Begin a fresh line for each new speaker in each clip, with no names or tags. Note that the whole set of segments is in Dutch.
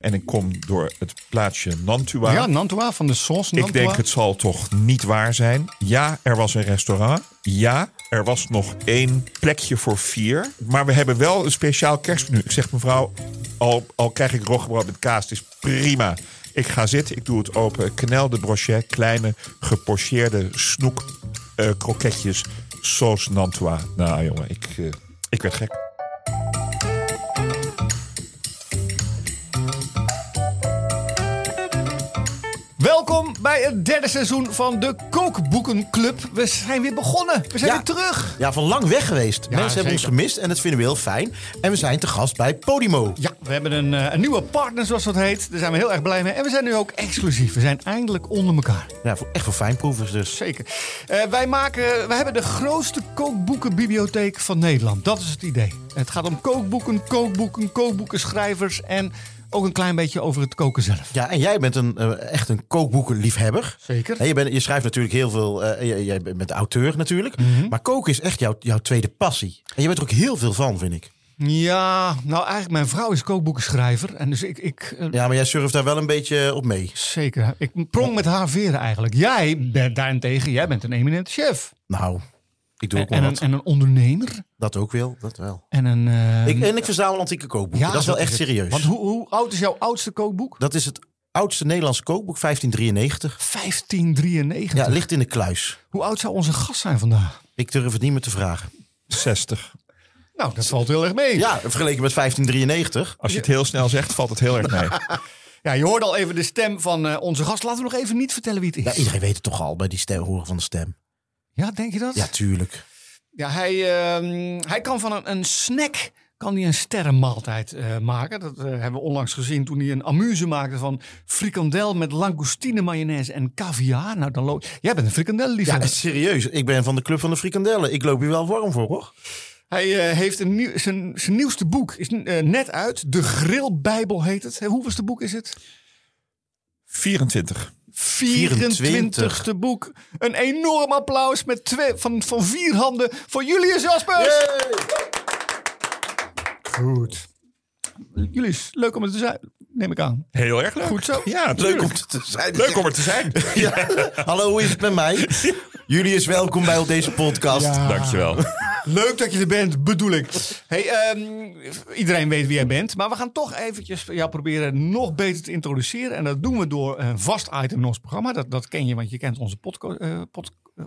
En ik kom door het plaatsje Nantua.
Ja, Nantua van de Sos.
ik denk het zal toch niet waar zijn. Ja, er was een restaurant. Ja, er was nog één plekje voor vier. Maar we hebben wel een speciaal kerstmenu. Ik zeg mevrouw, al, al krijg ik roggebrood met kaas, het is prima. Ik ga zitten, ik doe het open. Canal de brochet, kleine gepocheerde snoek eh, kroketjes, sauce Nantua. Nou jongen, ik, eh, ik werd gek.
Welkom bij het derde seizoen van de Kookboekenclub. We zijn weer begonnen. We zijn
Ja.
weer terug.
Ja, van lang weg geweest. Mensen hebben ons
zeker.
gemist en dat vinden we heel fijn. En we zijn te gast bij Podimo.
Ja, we hebben een, eh, een nieuwe partner, zoals dat heet. Daar zijn we heel erg blij mee. En we zijn nu ook exclusief. We zijn eindelijk onder elkaar.
Ja, voor, echt voor fijnproevers dus.
Zeker. Eh, wij, maken, wij hebben de grootste kookboekenbibliotheek van Nederland. Dat is het idee. Het gaat om kookboeken, kookboeken, kookboekenschrijvers en ook een klein beetje over het koken zelf.
Ja, en jij bent een, eh, echt een kookboekenliefhebber.
Zeker.
En je, bent, je schrijft natuurlijk heel veel. eh, je- jij bent auteur natuurlijk.
Mhm.
Maar koken is echt jouw, jouw tweede passie. En je bent er ook heel veel van, vind ik.
Ja, nou eigenlijk mijn vrouw is kookboekenschrijver. En dus ik, ik eh,
Ja, maar jij surft daar wel een beetje op mee.
zeker. Ik prong met haar veren eigenlijk. Jij bent daarentegen, jij bent een eminente chef.
Nou, ik doe
En,
ook wel
en, een, en een ondernemer.
Dat ook wel, dat wel.
En een... eh,
Ik, en ik verzamel antieke kookboeken. dat is wel echt serieus.
Want hoe, hoe oud is jouw oudste kookboek?
Dat is het oudste Nederlandse kookboek, 1593.
1593.
Ja, ligt in de kluis.
Hoe oud zou onze gast zijn vandaag?
Ik durf het niet meer te vragen.
60.
Nou, dat valt heel erg mee.
Ja, vergeleken met 1593.
Als je het heel snel zegt, valt het heel erg mee.
Ja, je hoorde al even de stem van eh, onze gast. Laten we nog even niet vertellen wie het
Ja,
is.
iedereen weet het toch al bij die stem, horen van de stem.
Ja, denk je dat?
Ja, tuurlijk.
Ja, hij, ehm, hij kan van een, een snack kan hij een sterrenmaaltijd eh, maken. Dat eh, hebben we onlangs gezien toen hij een amuse maakte van frikandel met langoustine, mayonaise en caviar. Nou, dan lo- Jij bent een frikandel
Ja,
liefhebber.
serieus. Ik ben van de Club van de Frikandellen. Ik loop hier wel warm voor, hoor.
Hij eh, heeft een nieuw, zijn, zijn nieuwste boek is net uit. De Grillbijbel heet het. Hoeveelste boek is het?
24.
24e boek. Een enorm applaus met twee, van, van vier handen voor Julius Jaspers. Goed. Julius, leuk om er te zijn. Neem ik aan.
Heel erg leuk.
Goed zo.
Ja,
Leuk om te zijn.
Leuk om er te zijn.
Ja. Hallo, hoe is het met mij? Jullie is welkom bij op deze podcast.
Ja.
Dankjewel.
Leuk dat je er bent, bedoel ik. Hey, ehm, iedereen weet wie jij bent. Maar we gaan toch eventjes jou proberen nog beter te introduceren. En dat doen we door een vast item in ons programma. Dat, dat ken je, want je kent onze podco- eh, pod- eh,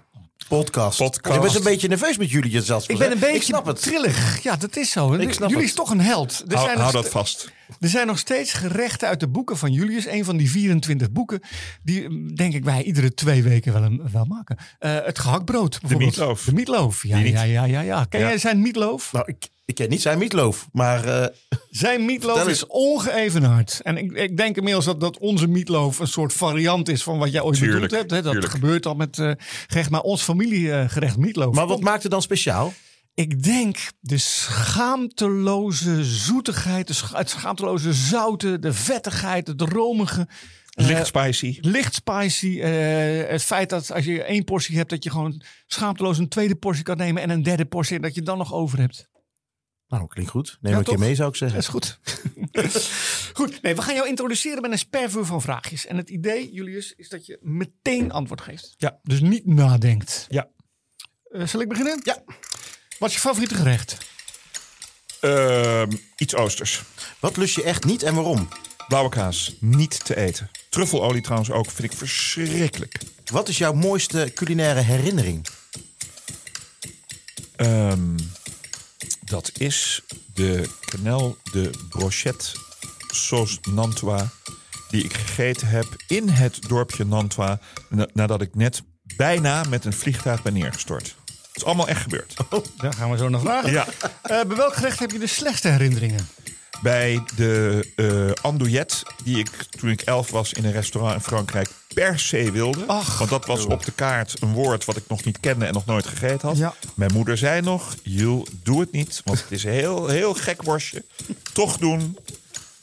Podcast.
Podcast.
Je bent een beetje nerveus met jullie zelfs.
Ik ben een beetje
Ik snap het.
trillig. Ja, dat is zo.
Ik snap
Jullie
het.
is toch een held. Er
Hou,
zijn,
hou
nog
dat
st-
vast.
Er zijn nog steeds gerechten uit de boeken van Julius. Een van die 24 boeken. Die mm, denk ik wij iedere twee weken wel, een- wel maken. Eh, het gehaktbrood bijvoorbeeld. De. Ja,
Die niet.
ja, ja, ja, ja. Ken
Ja.
jij zijn meatloaf?
Nou, ik, ik ken niet zijn meatloaf, maar eh,
Zijn
Vertel
is ongeëvenaard. En ik, ik denk inmiddels dat, dat onze meatloaf een soort variant is van wat jij ooit
Tuurlijk,
bedoeld hebt. Hè? Dat
tuurlijk.
gebeurt al met eh gerecht. Maar ons familiegerecht meatloaf.
maar wat maakt het dan speciaal?
Ik denk de schaamteloze zoetigheid, het schaamteloze zouten, de vettigheid, het romige. eh,
Licht spicy.
licht spicy. eh, het feit dat als je één portie hebt, dat je gewoon schaamteloos een tweede portie kan nemen en een derde portie en dat je dan nog over hebt.
Nou, klinkt goed. Neem
Ja,
een keer mee, zou ik zeggen.
Dat is goed. goed, nee, we gaan jou introduceren met een spervuur van vraagjes. En het idee, Julius, is dat je meteen antwoord geeft.
Ja.
Dus niet nadenkt.
Ja.
Eh, zal ik beginnen?
Ja.
Wat is je favoriete gerecht?
Ehm, iets oosters.
Wat lust je echt niet en waarom?
Blauwe kaas. Niet te eten. Truffelolie trouwens ook. Vind ik verschrikkelijk.
Wat is jouw mooiste culinaire herinnering?
Ehm, dat is de Canal de Brochette sauce Nantua. Die ik gegeten heb in het dorpje Nantua. na- nadat ik net bijna met een vliegtuig ben neergestort. Het is allemaal echt gebeurd.
Daar gaan we zo naar vragen.
Ja.
Eh, bij welk gerecht heb je de slechtste herinneringen?
Bij de andouillette, die ik toen ik elf was in een restaurant in Frankrijk per se wilde.
Ach.
want dat was op de kaart een woord wat ik nog niet kende en nog nooit gegeten had.
Ja.
Mijn moeder zei nog, Jules, doe het niet. Want het is een heel, heel gek worstje. Toch doen.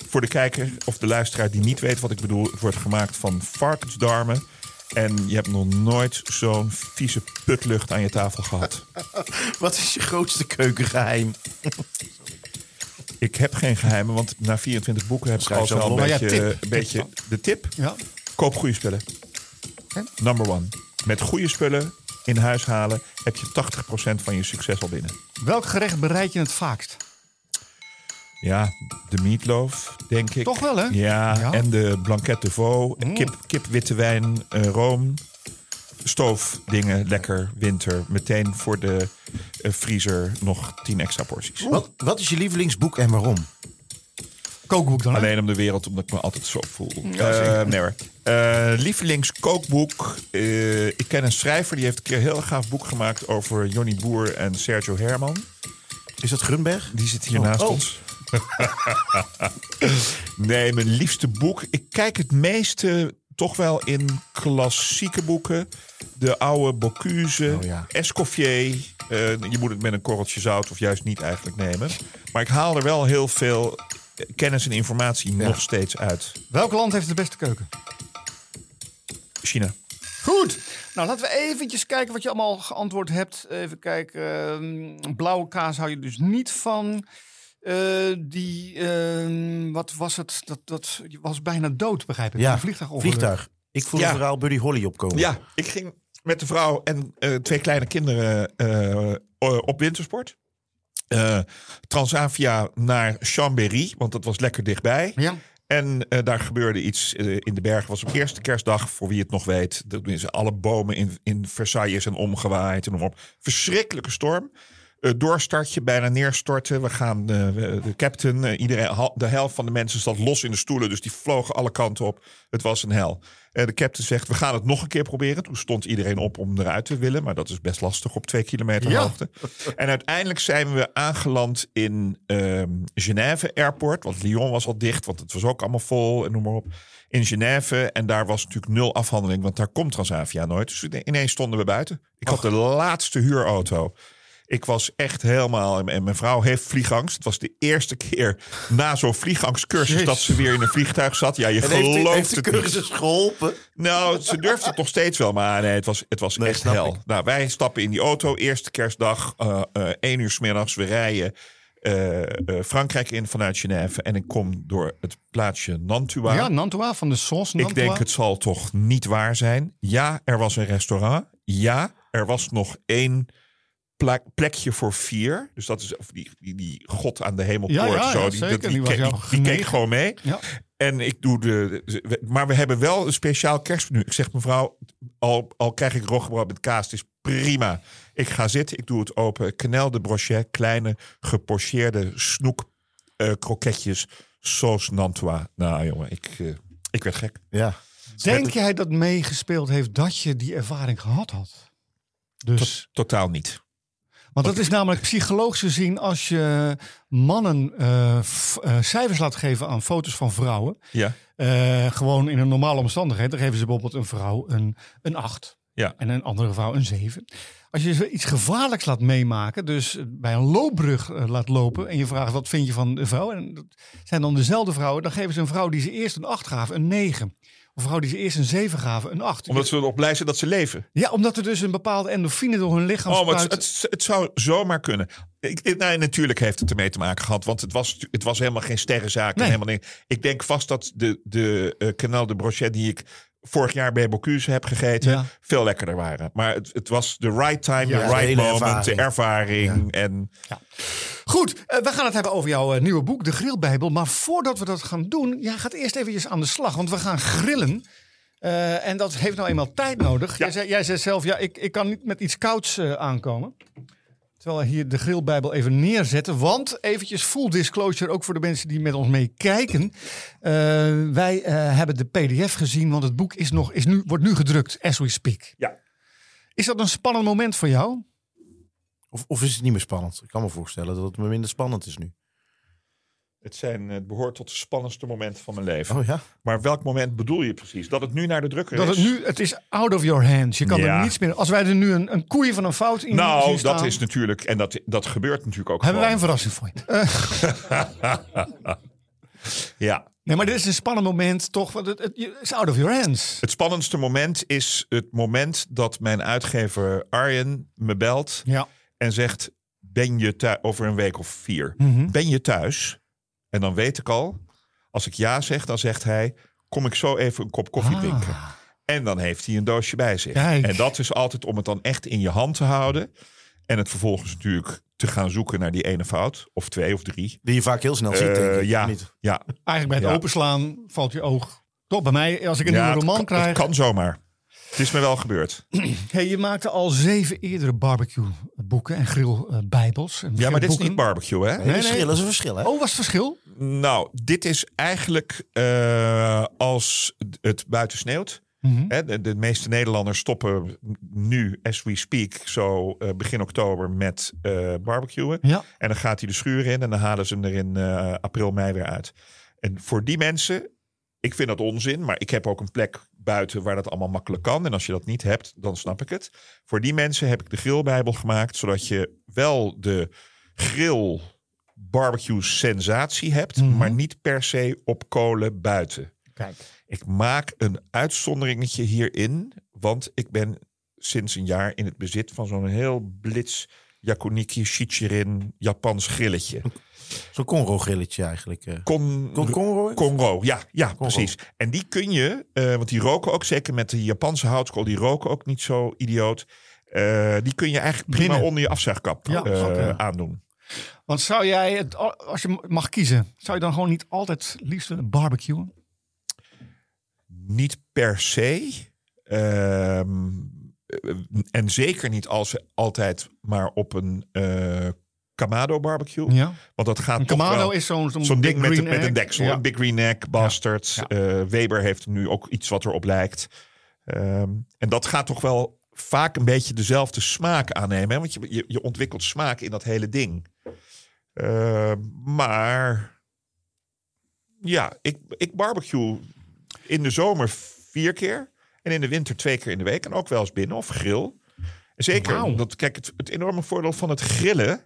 Voor de kijker of de luisteraar die niet weet wat ik bedoel. Het wordt gemaakt van varkensdarmen. En je hebt nog nooit zo'n vieze putlucht aan je tafel gehad.
Wat is je grootste keukengeheim?
Ik heb geen geheimen, want na 24 boeken heb ik al wel een
ja,
beetje,
tip.
een beetje de tip.
Ja.
Koop goede spullen. Number one. Met goede spullen in huis halen heb je 80% van je succes al binnen.
Welk gerecht bereid je het vaakst?
Ja, de meatloaf, denk ik.
Toch wel, hè?
Ja,
Ja.
en de blanquette de veau,
Mm.
kip, kip, witte wijn, eh, room, stoofdingen, lekker, winter. Meteen voor de eh, vriezer nog 10 extra porties.
Wat, wat is je lievelingsboek en waarom?
Kookboek dan, hè?
Alleen om de wereld, omdat ik me altijd zo voel.
Ja.
Eh, nee hoor. Eh, lievelingskookboek. Eh, ik ken een schrijver die heeft een keer een heel gaaf boek gemaakt over Johnny Boer en Sergio Herman.
Is dat Grunberg?
Die zit hier
Oh.
naast
Oh.
ons. Nee, mijn liefste boek. Ik kijk het meeste toch wel in klassieke boeken. De oude Bocuse,
Oh ja.
Escoffier. Eh, je moet het met een korreltje zout of juist niet eigenlijk nemen. Maar ik haal er wel heel veel kennis en informatie
Ja.
nog steeds uit.
Welk land heeft de beste keuken?
China.
Goed. Nou, laten we eventjes kijken wat je allemaal geantwoord hebt. Even kijken. ehm, blauwe kaas hou je dus niet van. Eh, die, ehm, wat was het? Dat, dat je was bijna dood, begrijp ik.
Ja,
Een vliegtuig
vliegtuig. Ik voel
Ja.
het verhaal Buddy Holly opkomen.
Ja, ik ging met de vrouw en eh, twee kleine kinderen eh, op wintersport. Eh, Transavia naar Chambéry, want dat was lekker dichtbij.
Ja.
En eh, daar gebeurde iets in de bergen. was op eerste kerstdag, voor wie het nog weet. Dat is alle bomen in, in Versailles zijn omgewaaid en noem maar op. Verschrikkelijke storm. Eh, doorstartje, bijna neerstorten. We gaan eh, we- de captain, eh, iedereen, de helft van de mensen zat los in de stoelen. Dus die vlogen alle kanten op. Het was een hel. Eh, de captain zegt, we gaan het nog een keer proberen. Toen stond iedereen op om eruit te willen. Maar dat is best lastig op twee kilometer
Ja.
hoogte. En uiteindelijk zijn we aangeland in ehm Genève Airport. Want Lyon was al dicht, want het was ook allemaal vol en noem maar op. In Genève. En daar was natuurlijk nul afhandeling, want daar komt Transavia nooit. Dus ineens stonden we buiten. Ik had de laatste huurauto. Ik was echt helemaal. En mijn vrouw heeft vliegangst. Het was de eerste keer na zo'n vliegangstcursus
Jezus.
dat ze weer in een vliegtuig zat. Ja, je
En heeft,
gelooft
heeft de
niet.
cursus geholpen?
Nou, ze durft het nog steeds wel, maar nee, het was, het was
Nee,
echt
snap
hel.
ik.
Nou, wij stappen in die auto, eerste kerstdag, eh eh, één uur 's middags. We rijden eh, Frankrijk in vanuit Genève. En ik kom door het plaatsje Nantua.
Ja, Nantua van de Sos.
ik denk, het zal toch niet waar zijn. Ja, er was een restaurant. Ja, er was nog één plek- plekje voor vier. Dus dat is of die, die, die god aan de hemelpoort.
Ja, ja,
zo,
ja,
die,
zeker.
die, keek-
jou
die, die keek
genegen.
gewoon mee.
Ja.
En ik doe de. Maar we hebben wel een speciaal kerstmenu. Ik zeg mevrouw, al, al krijg ik roggebrood met kaas, het is prima. Ik ga zitten, ik doe het open. Canel de brochet, kleine gepocheerde snoek eh, kroketjes, sauce Nantua. Nou jongen, ik, eh, ik werd gek.
Ja.
Denk jij dat meegespeeld heeft dat je die ervaring gehad had? Dus,
Totaal niet.
Want dat is namelijk psychologisch gezien als je mannen eh, f- eh, cijfers laat geven aan foto's van vrouwen.
Ja,
eh, gewoon in een normale omstandigheid. Dan geven ze bijvoorbeeld een vrouw een, een 8
ja.
en een andere vrouw een 7. Als je iets gevaarlijks laat meemaken, dus bij een loopbrug eh, laat lopen en je vraagt wat vind je van de vrouw, en dat zijn dan dezelfde vrouwen, dan geven ze een vrouw die ze eerst een 8 gaven een 9. Of een vrouw die ze eerst een 7 gaven een 8.
Omdat ze erop blij zijn dat ze leven.
Ja, omdat er dus een bepaalde endorfine door hun lichaam
Oh, maar het, het, het zou zomaar kunnen. Ik, nou, natuurlijk heeft het ermee te maken gehad. Want het was, het was helemaal geen sterrenzaak. en. Helemaal niet. Ik denk vast dat de, de eh Canal de Brochet die ik vorig jaar bij Bocuse heb gegeten...
Ja.
veel lekkerder waren. Maar het, het was de right time,
Ja,
de
right moment,
ervaring.
de ervaring. En
Goed, eh, we gaan het hebben over jouw eh, nieuwe boek, De Grillbijbel. Maar voordat we dat gaan doen, jij gaat eerst eventjes aan de slag. Want we gaan grillen. Eh, en dat heeft nou eenmaal tijd nodig.
Ja.
Jij, zei, jij zei zelf, ja, ik, ik kan niet met iets kouds aankomen. Terwijl we hier de grillbijbel even neerzetten. Want eventjes full disclosure, ook voor de mensen die met ons meekijken. Eh, wij eh, hebben de pdf gezien, want het boek is nog, is nu, wordt nu gedrukt, as we speak.
ja,
Is dat een spannend moment voor jou?
Of, of is het niet meer spannend? Ik kan me voorstellen dat het me minder spannend is nu.
Het, zijn, het behoort tot de spannendste momenten van mijn leven.
Oh ja?
Maar welk moment bedoel je precies? Dat het nu naar de drukker
Dat
is?
het nu, het is out of your hands. Je kan
Ja.
er niets meer. Als wij er nu een, een koeien van een fout in zien
Nou,
staan,
dat is natuurlijk... En dat, dat gebeurt natuurlijk ook
hebben wij een verrassing voor je.
Ja,
Nee, maar dit is een spannend moment, toch? Want het, het het is out of your hands.
Het spannendste moment is het moment dat mijn uitgever Arjen me belt
Ja.
en zegt: Ben je thuis over een week of vier?
Mhm.
Ben je thuis? En dan weet ik al, als ik ja zeg, dan zegt hij... kom ik zo even een kop koffie
Ah.
drinken. En dan heeft hij een doosje bij zich.
Kijk.
En dat is altijd om het dan echt in je hand te houden. En het vervolgens natuurlijk te gaan zoeken naar die ene fout. Of twee of drie.
Die je vaak heel snel ziet,
Eh,
denk ik.
ja,
Niet.
ja,
Eigenlijk bij het
Ja.
openslaan valt je oog. Toch, bij mij, als ik een
ja,
nieuwe roman
kan, het
krijg.
kan zomaar. Het is me wel gebeurd.
Hey, je maakte al zeven eerdere barbecue boeken en grillbijbels. en
Ja, maar dit is niet barbecue, hè?
Nee,
nee.
verschil is een verschil, hè?
Oh, was het verschil?
Nou, dit is eigenlijk eh, als het buiten sneeuwt.
Mhm.
Hè, de, de meeste Nederlanders stoppen nu, as we speak, zo eh, begin oktober met eh barbecuen.
Ja.
En dan gaat hij de schuur in en dan halen ze hem er in eh, april, mei weer uit. En voor die mensen, ik vind dat onzin, maar ik heb ook een plek buiten waar dat allemaal makkelijk kan. En als je dat niet hebt, dan snap ik het. Voor die mensen heb ik de grillbijbel gemaakt, zodat je wel de grill barbecue sensatie hebt,
Mhm.
maar niet per se op kolen buiten.
Kijk.
Ik maak een uitzonderingetje hierin, want ik ben sinds een jaar in het bezit van zo'n heel blitz Yakuniki Shichirin Japans grilletje.
Zo'n Conro-grilletje eigenlijk. eh.
Kon,
Kon- Conro?
Conro, ja, ja precies. En die kun je, eh, want die roken ook, zeker met de Japanse houtskool, die roken ook niet zo idioot. Eh, die kun je eigenlijk prima
Binnen.
onder je afzuigkap
Ja,
eh, aandoen.
Want zou jij, het, als je mag kiezen, zou je dan gewoon niet altijd liefst willen barbecuen?
Niet per se. Ehm, eh, en zeker niet als ze altijd maar op een eh Kamado barbecue.
Ja.
Want dat gaat
Een Kamado
wel-
is zo'n zo'n
ding met, een
egg.
deksel.
Ja.
Een Big Green Egg, Bastard.
Ja.
eh, Weber heeft nu ook iets wat erop lijkt. Ehm, en dat gaat toch wel vaak een beetje dezelfde smaak aannemen. Hè? Want je, je, je ontwikkelt smaak in dat hele ding. Ehm, maar ja, ik, ik barbecue in de zomer vier keer. En in de winter twee keer in de week. En ook wel eens binnen of grill. Zeker,
Wauw.
omdat, kijk, het, het enorme voordeel van het grillen...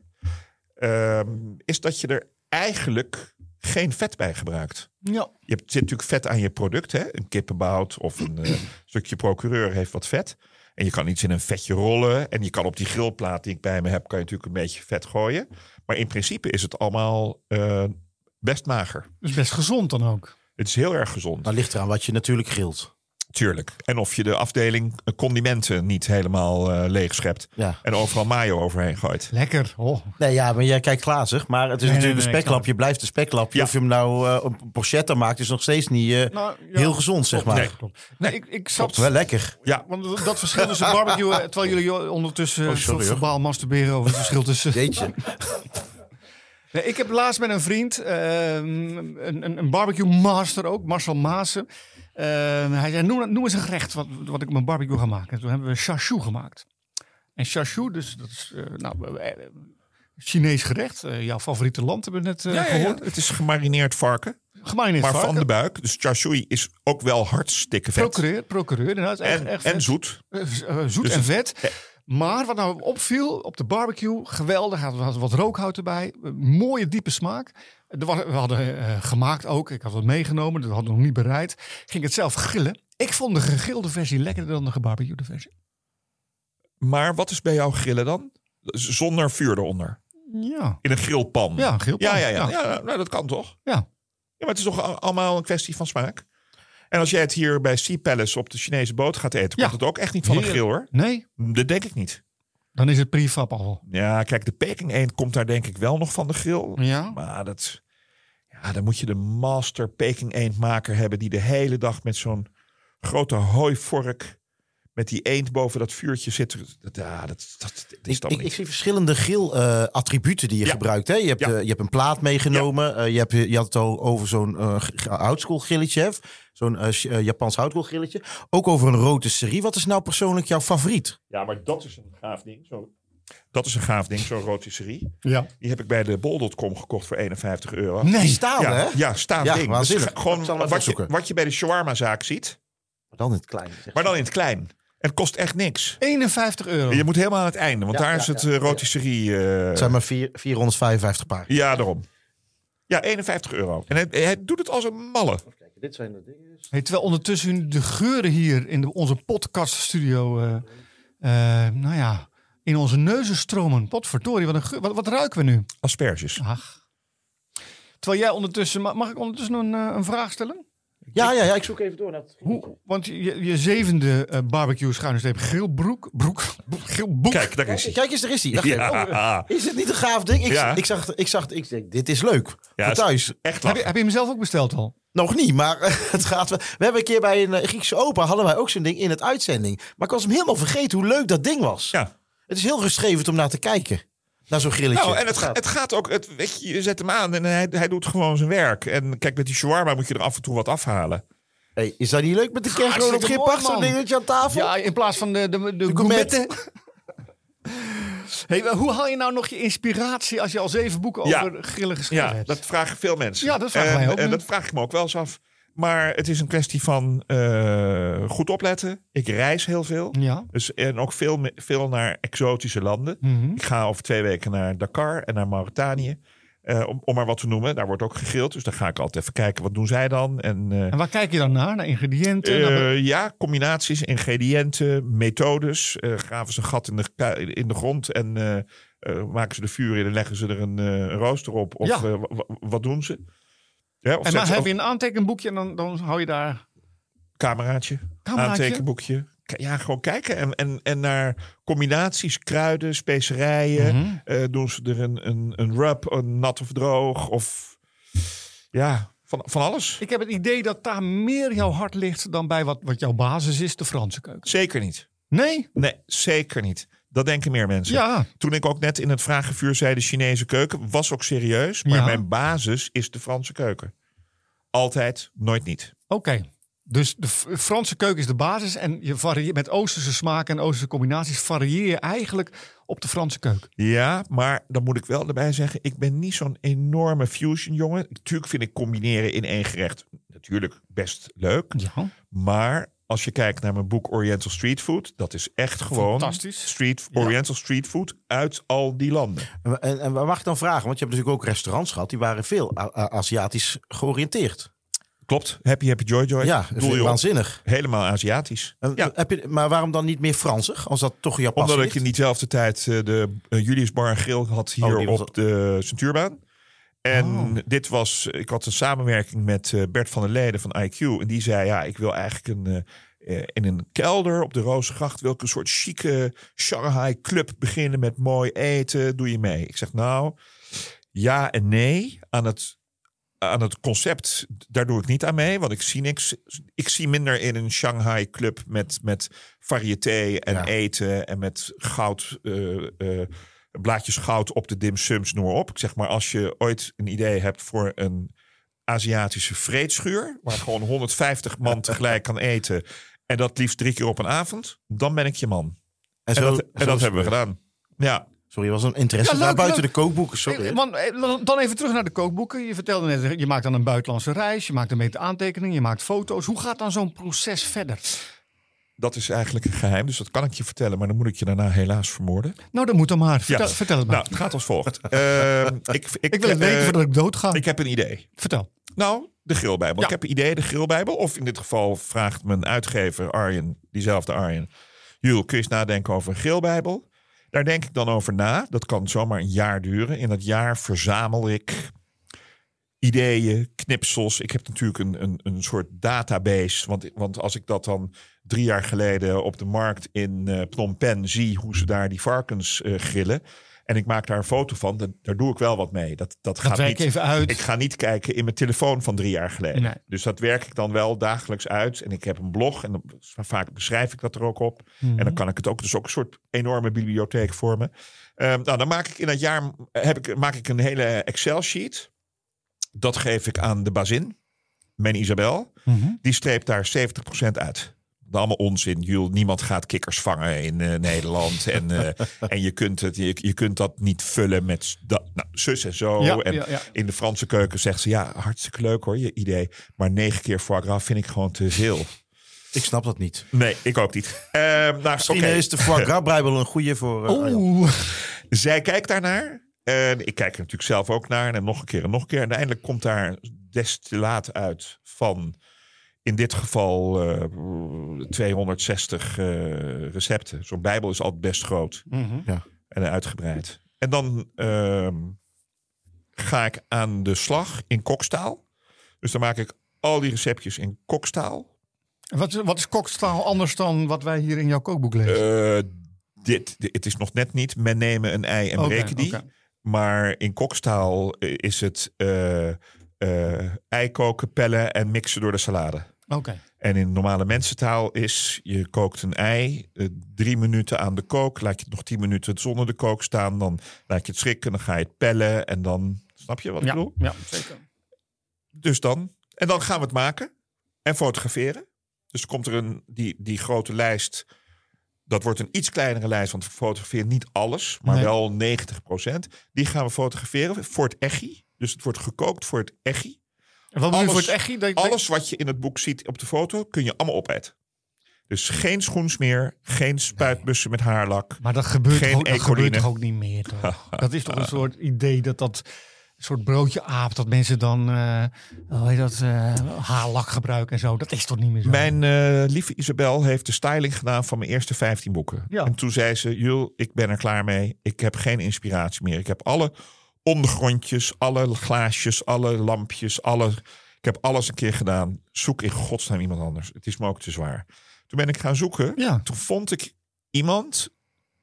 ehm, is dat je er eigenlijk geen vet bij gebruikt.
Ja.
Je hebt, zit natuurlijk vet aan je product. Hè? Een kippenbout of een eh, stukje procureur heeft wat vet. En je kan iets in een vetje rollen. En je kan op die grillplaat die ik bij me heb... kan je natuurlijk een beetje vet gooien. Maar in principe is het allemaal eh, best mager.
Dus best gezond dan ook.
Het is heel erg gezond.
Nou, ligt eraan wat je natuurlijk grilt.
Tuurlijk. En of je de afdeling condimenten niet helemaal eh leeg schept.
Ja.
En overal mayo overheen gooit.
Lekker. Oh.
Nee, ja, maar jij kijkt glazig. Maar het is
Nee,
natuurlijk
nee,
een
nee,
speklapje. blijft een speklapje.
Ja.
Of je hem nou eh, een porchetta maakt, is nog steeds niet eh,
Nou, ja.
heel gezond, zeg maar.
Nee.
Klopt. Nee, ik, ik zat...
Wel lekker.
Ja,
Want dat verschil tussen barbecue, terwijl jullie ondertussen
Oh, sorry,
verbaal masturberen over het verschil tussen...
Jeetje.
Nee, ik heb laatst met een vriend, ehm, een, een, een barbecue master ook, Marcel Maassen. Ehm, hij zei, noem, noem eens een gerecht wat, wat ik mijn barbecue ga maken. En toen hebben we chashu gemaakt. En chashu, dus dat is eh, nou, eh, Chinees gerecht. Eh, jouw favoriete land hebben we net eh,
ja, ja, ja.
gehoord.
het is gemarineerd varken.
Gemarineerd
Maar
varken.
van de buik. Dus char siu is ook wel hartstikke vet.
Procureur, procureur inderdaad. Echt,
En,
echt
en
vet.
zoet.
Eh, eh, zoet
Dus
en vet. Maar wat nou opviel op de barbecue, geweldig. Had wat, wat rookhout erbij. Mooie diepe smaak. We hadden eh, gemaakt ook. Ik had het meegenomen. Dat hadden we nog niet bereid. Ging het zelf grillen. Ik vond de gegrilde versie lekkerder dan de gebarbecuede versie.
Maar wat is bij jou grillen dan? Zonder vuur eronder.
Ja.
In een grillpan.
Ja, een grillpan.
Ja, ja, ja.
Ja.
ja nou, dat kan toch?
Ja.
Ja, maar het is toch al- allemaal een kwestie van smaak? En als jij het hier bij Sea Palace op de Chinese boot gaat eten,
Ja.
komt het ook echt niet van een
Heerlijk.
grill hoor.
Nee,
Dat denk ik niet.
dan is het prefab al.
Ja, kijk, de Peking eend komt daar denk ik wel nog van de grill.
Ja.
Maar dat, ja, dan moet je de master Peking eendmaker hebben die de hele dag met zo'n grote hooivork met die eend boven dat vuurtje zit. Dat, ja, dat, dat, dat is
Ik,
dan
ik,
niet.
ik zie verschillende grill-attributen die je
Ja.
gebruikt. Hè? Je, hebt,
Ja.
eh, je hebt een plaat meegenomen. eh, je, hebt, je had het al over zo'n eh g- houtskoolgrilletje. hè? Zo'n eh, eh, Japans houtskoolgrilletje. Ook over een rotisserie. Wat is nou persoonlijk jouw favoriet?
Ja, maar dat is een gaaf ding. Zo. Dat is een gaaf ding, zo'n rotisserie.
Ja.
Die heb ik bij de bol.com gekocht voor 51 euro.
Nee.
staan, hè?
ja, staand
Ja,
ding.
waanzinnig.
Dus gewoon wat je, wat je bij de shawarma-zaak ziet,
Maar dan in het klein. zeg.
maar dan in het klein. En het kost echt niks.
51 euro.
Je moet helemaal aan het einde, want
Ja,
daar
ja,
is het
ja,
eh,
ja.
rotisserie... eh,
Het zijn maar vier, 455 paar.
Ja, daarom. Ja, 51 euro. En hij, hij doet het als een malle.
Kijk, dit zijn de dingen.
Hey, terwijl ondertussen de geuren hier in de, onze podcaststudio, eh eh, nou ja, in onze neuzen stromen. Potverdorie, wat, een geur, wat, wat ruiken we nu?
Asperges.
Ach. Terwijl jij ondertussen... ma- Mag ik ondertussen een, een vraag stellen?
Ja, ja, ja, ik zoek even door. naar het-
Hoe, want je, je zevende eh, barbecue schuine streep grillbroek... Broek, grillboek.
Kijk, daar is hij.
Kijk eens, daar is hij. Wacht even.
Ja,
Oh, is het niet een gaaf ding? Ik,
Ja.
ik zag, ik zag, ik denk, dit is leuk.
Ja,
Voor
is-
thuis.
echt
heb, je,
lachen.
heb je hem zelf ook besteld al?
Nog niet, maar het gaat wel. We hebben een keer bij een eh, Griekse opa hadden wij ook zo'n ding in het uitzending. Maar ik was hem helemaal vergeten hoe leuk dat ding was.
Ja.
Het is heel rustgevend om naar te kijken. Naar zo'n grilletje.
Nou, en het, het gaat ook, het, weet je, je zet hem aan en hij, hij doet gewoon zijn werk. En kijk, met die shawarma moet je er af en toe wat afhalen.
Hey, is dat niet leuk met de kerstboom op
mooi,
Zo'n dingetje aan tafel?
Ja, in plaats van de, de, de,
De
gourmetten. Hey, hoe haal je nou nog je inspiratie als je al zeven boeken
Ja.
over grillen geschreven
Ja,
hebt?
dat vragen veel mensen.
Ja, dat vragen
en,
wij ook
En
nu.
dat vraag ik me ook wel eens af. Maar het is een kwestie van eh, goed opletten. Ik reis heel veel.
Ja.
Dus, en ook veel, veel naar exotische landen.
Mhm.
Ik ga over twee weken naar Dakar en naar Mauritanië. Eh, om, om maar wat te noemen. Daar wordt ook gegrild. Dus dan ga ik altijd even kijken. Wat doen zij dan? En, eh,
En waar kijk je dan naar? Naar ingrediënten? naar-
ja, combinaties, ingrediënten, methodes. Graven ze een gat in de, in de grond en maken ze de vuur in en leggen ze er een, rooster op. Of
Ja.
wat doen ze? Ja, of
en dan heb je een aantekenboekje en dan, dan hou je daar...
cameraatje,
Cameraatje?
aantekenboekje. Ja, gewoon kijken. En, en, en naar combinaties, kruiden, specerijen.
Mhm.
Eh, doen ze er een, een, een rub, een nat of droog? Of ja, van, van alles.
Ik heb het idee dat daar meer jouw hart ligt dan bij wat, wat jouw basis is, de Franse keuken.
Zeker niet.
Nee?
Nee, zeker niet. Dat denken meer mensen.
Ja.
Toen ik ook net in het vragenvuur zei de Chinese keuken, was ook serieus. Maar
Ja.
mijn basis is de Franse keuken. Altijd, nooit niet.
Oké. Dus de Franse keuken is de basis en je varieert met Oosterse smaken en Oosterse combinaties varieer je eigenlijk op de Franse keuken.
Ja, maar dan moet ik wel erbij zeggen, ik ben niet zo'n enorme fusion jongen. Natuurlijk vind ik combineren in één gerecht natuurlijk best leuk.
Ja.
Maar als je kijkt naar mijn boek Oriental Street Food, dat is echt gewoon
Fantastisch.
Street,
Ja.
Oriental Street Food uit al die landen.
En, en, en waar mag ik dan vragen? Want je hebt natuurlijk ook restaurants gehad. Die waren veel Aziatisch georiënteerd.
Klopt, Happy Happy Joy Joy.
Ja,
Doe je
waanzinnig.
Helemaal Aziatisch.
En,
Ja.
heb je, maar waarom dan niet meer Fransig? Als dat toch Japan
Omdat ik
ligt?
in diezelfde tijd eh, de uh, Julius Bar en Grill had hier
Oh, was-
op de Centuurbaan. En
Oh.
dit was, ik had een samenwerking met eh, Bert van der Leden van IQ. En die zei, ja, ik wil eigenlijk een, eh, eh, in een kelder op de Rozengracht... wil ik een soort chique Shanghai club beginnen met mooi eten. Doe je mee? Ik zeg, nou, ja en nee. Aan het, aan het concept, daar doe ik niet aan mee. Want ik zie niks. Ik zie minder in een Shanghai club met, met variété en
Ja.
eten... en met goud... blaadjes goud op de dim sums, noem maar op. Ik zeg maar, als je ooit een idee hebt voor een Aziatische vreedschuur... waar gewoon 150 man tegelijk kan eten... en dat liefst drie keer op een avond... dan ben ik je man. En,
zo-
dat,
zo
en dat
het
hebben we gedaan. Ja,
Sorry, was een interesse
Ja,
daar
leuk,
buiten
leuk.
de kookboeken. Sorry.
Eh, Man, eh, dan even terug naar de kookboeken. Je vertelde net, je maakt dan een buitenlandse reis, je maakt een beetje aantekeningen, je maakt foto's. Hoe gaat dan zo'n proces verder?
Dat is eigenlijk een geheim. Dus dat kan ik je vertellen. Maar dan moet ik je daarna helaas vermoorden.
Nou, dat moet dan maar. Vertel,
Ja.
vertel het maar.
Nou, het gaat als volgt. Ehm, ik, ik,
ik wil het
eh,
weten voordat ik doodga.
Ik heb een idee.
Vertel.
Nou, de Grillbijbel.
Ja.
Ik heb een idee, de Grillbijbel. Of in dit geval vraagt mijn uitgever Arjen, diezelfde Arjen... Jules, kun je eens nadenken over een Grillbijbel? Daar denk ik dan over na. Dat kan zomaar een jaar duren. In dat jaar verzamel ik ideeën, knipsels. Ik heb natuurlijk een, een, een soort database. Want, want als ik dat dan drie jaar geleden op de markt in eh Phnom Penh zie... hoe ze daar die varkens eh, grillen... en ik maak daar een foto van, dan, daar doe ik wel wat mee. Dat, dat
Dat
gaat
werk
niet...
even uit.
Ik ga niet kijken in mijn telefoon van drie jaar geleden.
Nee.
Dus dat werk ik dan wel dagelijks uit. En ik heb een blog en dan, vaak beschrijf ik dat er ook op.
Mhm.
En dan kan ik het ook, dus ook een soort enorme bibliotheek vormen. Ehm nou, dan maak ik in dat jaar heb ik, maak ik een hele Excel-sheet. Dat geef ik aan de bazin, mijn Isabel.
Mhm.
Die streept daar 70% uit. Allemaal onzin. Jules, niemand gaat kikkers vangen in eh, Nederland. En, eh, en je, kunt het, je, je kunt dat niet vullen met dat, nou, zus en zo.
Ja,
en
ja, ja.
in de Franse keuken zegt ze... ja, hartstikke leuk hoor, je idee. Maar negen keer foie gras vind ik gewoon te veel.
Ik snap dat niet.
Nee, ik ook niet. Ehm nou,
Misschien is de foie gras bijbel een goede voor... eh.
Oeh.
Zij kijkt daarnaar. En ik kijk er natuurlijk zelf ook naar. En nog een keer en nog een keer. En uiteindelijk komt daar destillaat uit van... in dit geval eh, 260 eh, recepten. Zo'n bijbel is altijd best groot
Mhm.
en uitgebreid. En dan ehm, ga ik aan de slag in kokstaal. Dus dan maak ik al die receptjes in kokstaal.
Wat, is- wat is kokstaal anders dan wat wij hier in jouw kookboek lezen?
Eh, dit, dit- het is nog net niet. Men nemen een ei en breken die. Maar in kokstaal eh, is het eh, eh, ei koken, pellen en mixen door de salade.
Oké.
En in normale mensentaal is, je kookt een ei, eh, drie minuten aan de kook, laat je het nog tien minuten zonder de kook staan, dan laat je het schrikken, dan ga je het pellen en dan, snap je wat ik
Ja,
bedoel?
ja, zeker.
Dus dan, en dan gaan we het maken en fotograferen. Dus komt er een, die, die grote lijst, dat wordt een iets kleinere lijst, want we fotograferen niet alles, maar
Nee.
wel 90%. Die gaan we fotograferen voor het echi. Dus het wordt gekookt voor het echi.
En wat bedoel je voor
Alles-
het dat-
Alles wat je in het boek ziet op de foto, kun je allemaal opeten. Dus geen schoensmeer, geen spuitbussen met haarlak.
Maar dat gebeurt,
Geen
ook, dat
ecoline.
gebeurt toch ook niet meer, toch? dat is toch een soort idee dat dat... Een soort broodje aap, dat mensen dan eh hoe heet dat, eh, haarlak gebruiken en zo. Dat is toch niet meer zo?
Mijn eh, lieve Isabel heeft de styling gedaan van mijn eerste 15 boeken.
Ja.
En toen zei ze, Jul, ik ben er klaar mee. Ik heb geen inspiratie meer. Ik heb alle ondergrondjes, alle glaasjes, alle lampjes, alle... Ik heb alles een keer gedaan. Zoek in godsnaam iemand anders. Het is me ook te zwaar. Toen ben ik gaan zoeken.
Ja.
Toen vond ik iemand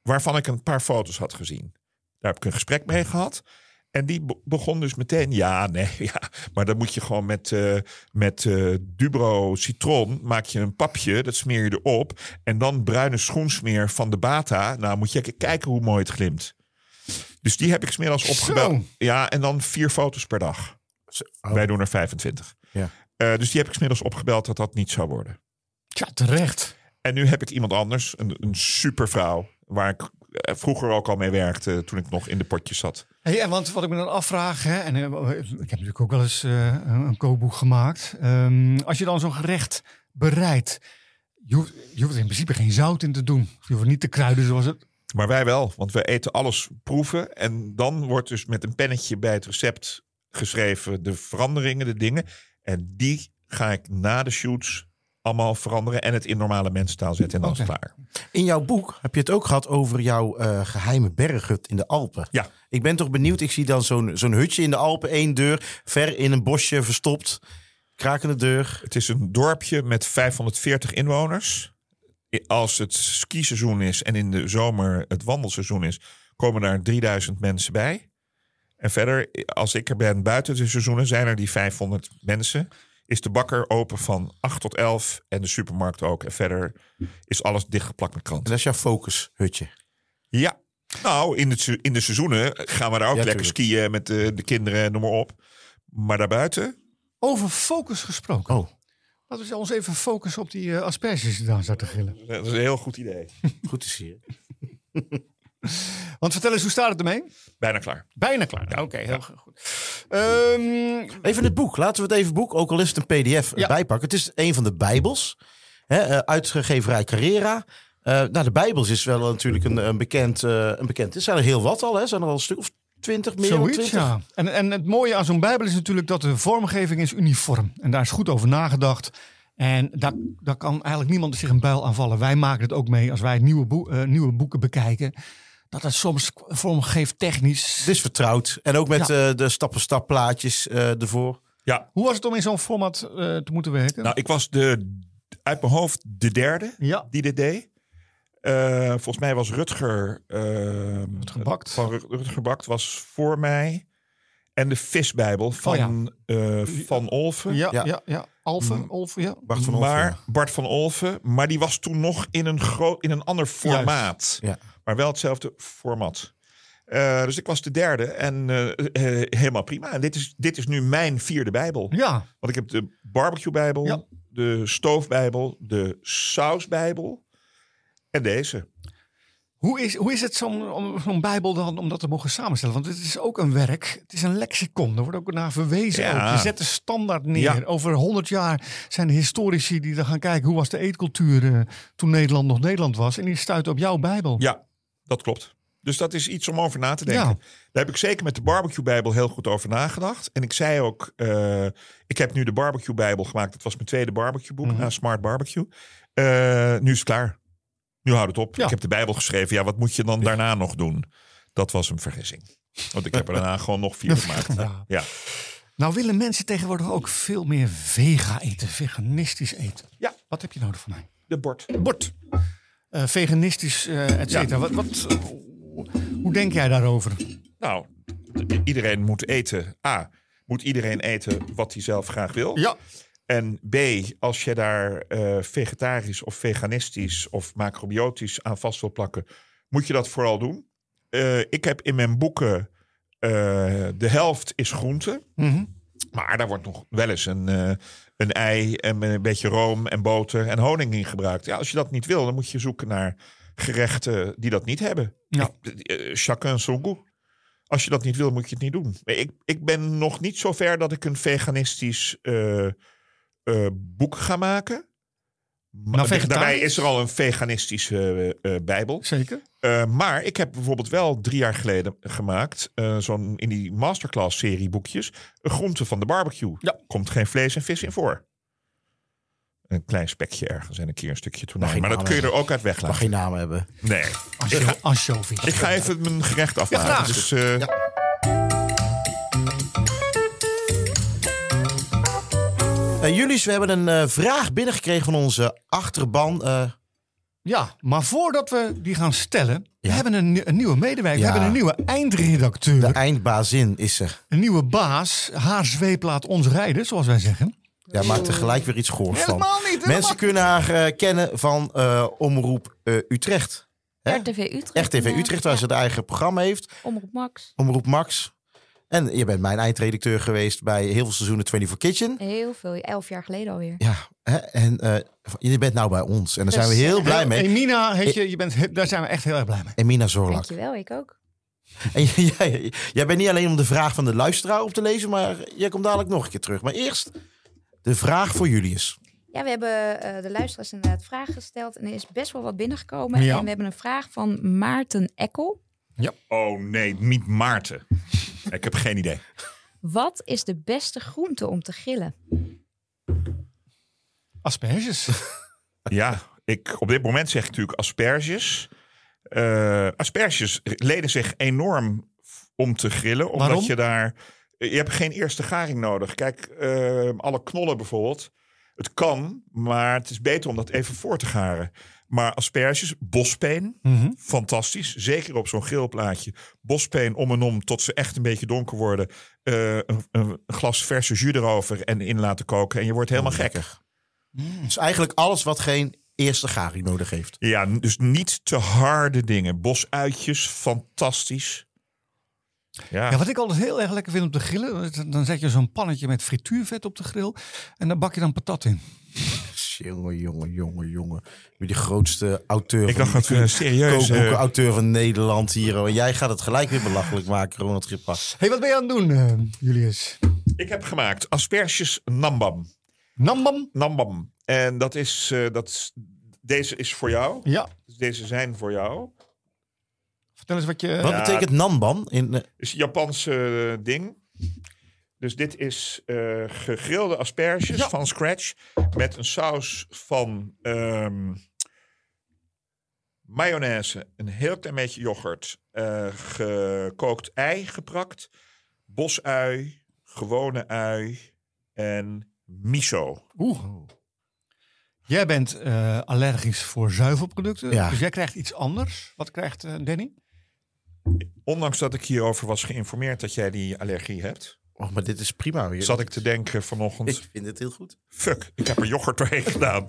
waarvan ik een paar foto's had gezien. Daar heb ik een gesprek mee gehad. En die be- begon dus meteen, ja, nee, ja. Maar dan moet je gewoon met, eh, met eh, Dubro citron, maak je een papje, dat smeer je erop. En dan bruine schoensmeer van de Bata. Nou, moet je kijken hoe mooi het glimt. Dus die heb ik smiddags opgebeld. Ja, en dan vier foto's per dag.
Oh.
Wij doen er 25.
Ja.
Eh, dus die heb ik smiddags opgebeld dat dat niet zou worden.
Tja, terecht.
En nu heb ik iemand anders, een, een supervrouw, waar ik eh, vroeger ook al mee werkte toen ik nog in de potjes zat.
Hey, en want wat ik me dan afvraag, hè, en eh, ik heb natuurlijk ook wel eens een, een kookboek gemaakt. Ehm, als je dan zo'n gerecht bereidt, je hoeft, je hoeft er in principe geen zout in te doen. Je hoeft niet te kruiden zoals het.
Maar wij wel, want we eten alles proeven. En dan wordt dus met een pennetje bij het recept geschreven de veranderingen, de dingen. En die ga ik na de shoots allemaal veranderen en het in normale mensentaal zetten. En dan is het
Oké.
klaar.
In jouw boek heb je het ook gehad over jouw eh, geheime berghut in de Alpen.
Ja.
Ik ben toch benieuwd. Ik zie dan zo'n zo'n hutje in de Alpen, één deur, ver in een bosje verstopt. Krakende deur.
Het is een dorpje met 540 inwoners. Als het skiseizoen is en in de zomer het wandelseizoen is, komen daar 3000 mensen bij. En verder, als ik er ben buiten de seizoenen, zijn er die 500 mensen. Is de bakker open van 8 tot 11 en de supermarkt ook. En verder is alles dichtgeplakt met
En
kranten.
dat is jouw focushutje.
Ja, nou, in, het, in de seizoenen gaan we daar ook
Ja,
lekker
tuurlijk.
skiën met de, de kinderen, noem maar op. Maar daarbuiten,
Over focus gesproken.
Oh,
Laten we ons even focussen op die eh, asperges die daar zaten te gillen.
dat is een heel goed idee.
goed te zien.
Want vertel eens, hoe staat het ermee?
Bijna klaar.
Bijna klaar. Oké, heel goed. Ehm,
Even het boek. Laten we het even boek, ook al is het een pdf,
Ja.
bijpakken. Het is een van de bijbels. Hè, eh, uitgeverij Carrera. Eh, nou, de bijbels is wel natuurlijk een, een, bekend, eh, een bekend. Er zijn er heel wat al. Hè. Zijn er al een stuk of twintig, meer dan
Zoiets,
twintig.
ja. En, en het mooie aan zo'n Bijbel is natuurlijk dat de vormgeving is uniform. En daar is goed over nagedacht. En daar, daar kan eigenlijk niemand zich een buil aan vallen. Wij maken het ook mee als wij nieuwe, boe- eh, nieuwe boeken bekijken. Dat het soms vormgeeft technisch.
Het is vertrouwd. En ook met eh, de stap-voor-stap plaatjes eh, ervoor.
Ja,
Hoe was het om in zo'n format eh, te moeten werken?
Nou, ik was de, uit mijn hoofd de derde
ja,
die dit deed. Eh, volgens mij was Rutger...
Bakt.
Van Rut- Rutger Bakt was voor mij. En de visbijbel van, eh, van Olven.
ja, ja.
Ja.
ja, Alphen, Olfen, ja.
Bart van Olffen,
maar. Bart van Olven. Maar die was toen nog in een, groot, in een ander formaat.
Ja.
Maar wel hetzelfde format. Eh, dus ik was de derde en eh, eh, helemaal prima. En dit is, dit is nu mijn vierde bijbel.
Ja,
Want ik heb de barbecue-bijbel,
Ja.
de stoofbijbel, de sausbijbel en deze.
Hoe is, hoe is het zo'n Bijbel dan om dat te mogen samenstellen? Want het is ook een werk. Het is een lexicon. Er wordt ook naar verwezen.
Ja.
Ook. Je zet de standaard neer.
Ja.
Over honderd jaar zijn de historici die dan gaan kijken hoe was de eetcultuur eh, toen Nederland nog Nederland was. En die stuiten op jouw Bijbel.
Ja, dat klopt. Dus dat is iets om over na te denken.
Ja.
Daar heb ik zeker met de barbecue-bijbel heel goed over nagedacht. En ik zei ook, eh, ik heb nu de barbecue-bijbel gemaakt. Dat was mijn tweede barbecue-boek,
Mhm.
na Smart Barbecue. Eh, nu is het klaar. Nu houdt het op.
Ja.
Ik heb de bijbel geschreven. Ja, wat moet je dan daarna nog doen? Dat was een vergissing. Want ik heb er daarna gewoon nog vier gemaakt.
Ja.
Ja.
Nou willen mensen tegenwoordig ook veel meer vega eten, veganistisch eten.
Ja.
Wat heb je nodig van mij?
De bord.
Bord. Eh, veganistisch, eh et cetera. Wat, wat, hoe denk jij daarover?
Nou, iedereen moet eten. A, moet iedereen eten wat hij zelf graag wil.
Ja.
En B, als je daar eh, vegetarisch of veganistisch of macrobiotisch aan vast wil plakken, moet je dat vooral doen. Eh, ik heb in mijn boeken eh, de helft is groente.
Mhm.
Maar daar wordt nog wel eens een, een ei en een beetje room en boter en honing in gebruikt. Ja, als je dat niet wil, dan moet je zoeken naar gerechten die dat niet hebben.
Ja.
Ik- chacun son goût. Als je dat niet wil, moet je het niet doen. Ik, ik ben nog niet zo ver dat ik een veganistisch eh, boek ga maken. Maar
Nou, vegetarisch?
daarbij is er al een veganistische eh, eh, bijbel.
Zeker.
Eh, maar ik heb bijvoorbeeld wel drie jaar geleden gemaakt, eh, zo'n in die masterclass serie boekjes, een groente van de barbecue.
Ja.
Komt geen vlees en vis in voor. Een klein spekje ergens en een keer een stukje tonijn.
geen
Maar dat kun je er ook uit
Mag
weglaten.
geen naam hebben.
Nee.
Ansjovis.
Ik ga even mijn gerecht afmaken.
graag.
dus, eh,
Ja. Eh Julius, we hebben een eh, vraag binnengekregen van onze achterban. eh,
Ja, maar voordat we die gaan stellen, we hebben een, nie- een nieuwe medewerker.
Ja.
We hebben een nieuwe eindredacteur.
de eindbazin is er.
Een nieuwe baas. Haar zweep laat ons rijden, zoals wij zeggen.
Ja, maakt er gelijk weer iets goors van.
Helemaal niet. helemaal
Mensen kunnen haar kennen van eh, Omroep eh, Utrecht. Hè?
RTV Utrecht.
RTV. Utrecht, waar
Ja,
ze het eigen programma heeft.
Omroep Max.
Omroep Max. En je bent mijn eindredacteur geweest bij heel veel seizoenen 24 Kitchen.
Heel veel, elf jaar geleden alweer.
Ja, hè? en eh, je bent nou bij ons. En daar zijn we
Dus,
heel
eh,
blij mee.
Emina, heet je, je bent, daar zijn we echt heel erg blij mee.
Emina Zorlak.
Dankjewel, ik ook.
En jij, jij bent niet alleen om de vraag van de luisteraar op te lezen, maar jij komt dadelijk nog een keer terug. Maar eerst de vraag voor Julius.
Ja, we hebben eh, de luisteraars inderdaad vragen gesteld. En er is best wel wat binnengekomen.
Ja.
En we hebben een vraag van Maarten Ekkel.
oh nee, niet Maarten. Ik heb geen idee.
Wat is de beste groente om te grillen?
Asperges.
Ja, ik, op dit moment zeg ik natuurlijk asperges. Eh, asperges leden zich enorm om te grillen. Omdat
Waarom?
je daar... Je hebt geen eerste garing nodig. Kijk, eh, alle knollen bijvoorbeeld. Het kan, maar het is beter om dat even voor te garen. Maar asperges, bospeen,
Mhm.
fantastisch. Zeker op zo'n grillplaatje. Bospeen om en om tot ze echt een beetje donker worden. Eh, een, een glas verse jus erover en in laten koken. En je wordt helemaal gek.
Dus eigenlijk alles wat geen eerste garing nodig heeft.
Ja, dus niet te harde dingen. Bosuitjes, fantastisch. Ja,
Ja, wat ik altijd heel erg lekker vind om te grillen, dan zet je zo'n pannetje met frituurvet op de grill en dan bak je dan patat in.
Jongen, jongen, jongen, jongen. Wie de grootste auteur
ik
van
dacht dat we een serieus...
kookboeken,
eh,
auteur van Nederland hier. En jij gaat het gelijk weer belachelijk maken, Ronald Grippa.
hey, wat ben je aan het doen, eh, Julius?
ik heb gemaakt asperges nambam.
Nambam?
Nambam. En dat is, eh, dat is... Deze is voor jou.
Ja.
Dus deze zijn voor jou.
Vertel eens wat je...
Wat
Ja.
betekent nanban? In,
is een Japanse ding. Dus dit is eh, gegrilde asperges
Ja.
van scratch. Met een saus van ehm, mayonaise, een heel klein beetje yoghurt, eh, gekookt ei geprakt, bosui, gewone ui en miso.
Oeh. Jij bent eh, allergisch voor zuivelproducten,
Ja.
dus jij krijgt iets anders. Wat krijgt Danny?
Ondanks dat ik hierover was geïnformeerd dat jij die allergie hebt,
oh, maar dit is prima. weer.
zat ik te denken vanochtend.
Ik vind het heel goed.
fuck, ik heb er yoghurt doorheen gedaan.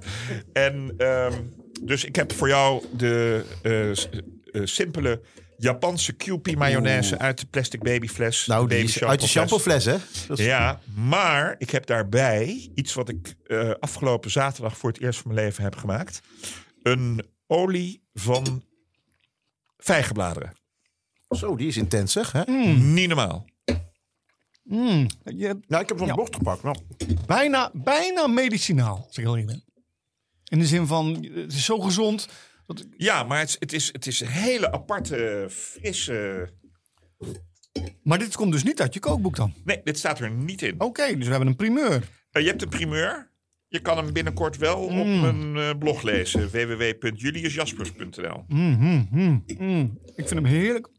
En ehm, dus ik heb voor jou de eh, eh, simpele Japanse Kewpie mayonaise uit de plastic babyfles.
Nou, die
baby
uit de shampoofles, hè? Is-
Ja, maar ik heb daarbij iets wat ik eh, afgelopen zaterdag voor het eerst van mijn leven heb gemaakt. Een olie van vijgenbladeren.
Zo, die is intens, zeg. Hè?
Niet normaal.
Mm, je,
Nou, ik heb zo'n
Ja.
bocht gepakt. Nou,
bijna, bijna medicinaal, als ik heel eerlijk ben. In de zin van, het is zo gezond. Dat,
Ja, maar het, is- het, is, het is een hele aparte, frisse...
maar dit komt dus niet uit je kookboek dan.
Nee, dit staat er niet in.
Oké, dus we hebben een primeur.
Eh, je hebt een primeur. Je kan hem binnenkort wel op
Mm.
mijn eh, blog lezen. www.juliusjaspers.nl
Mm, mm, mm, mm. Ik vind hem heerlijk.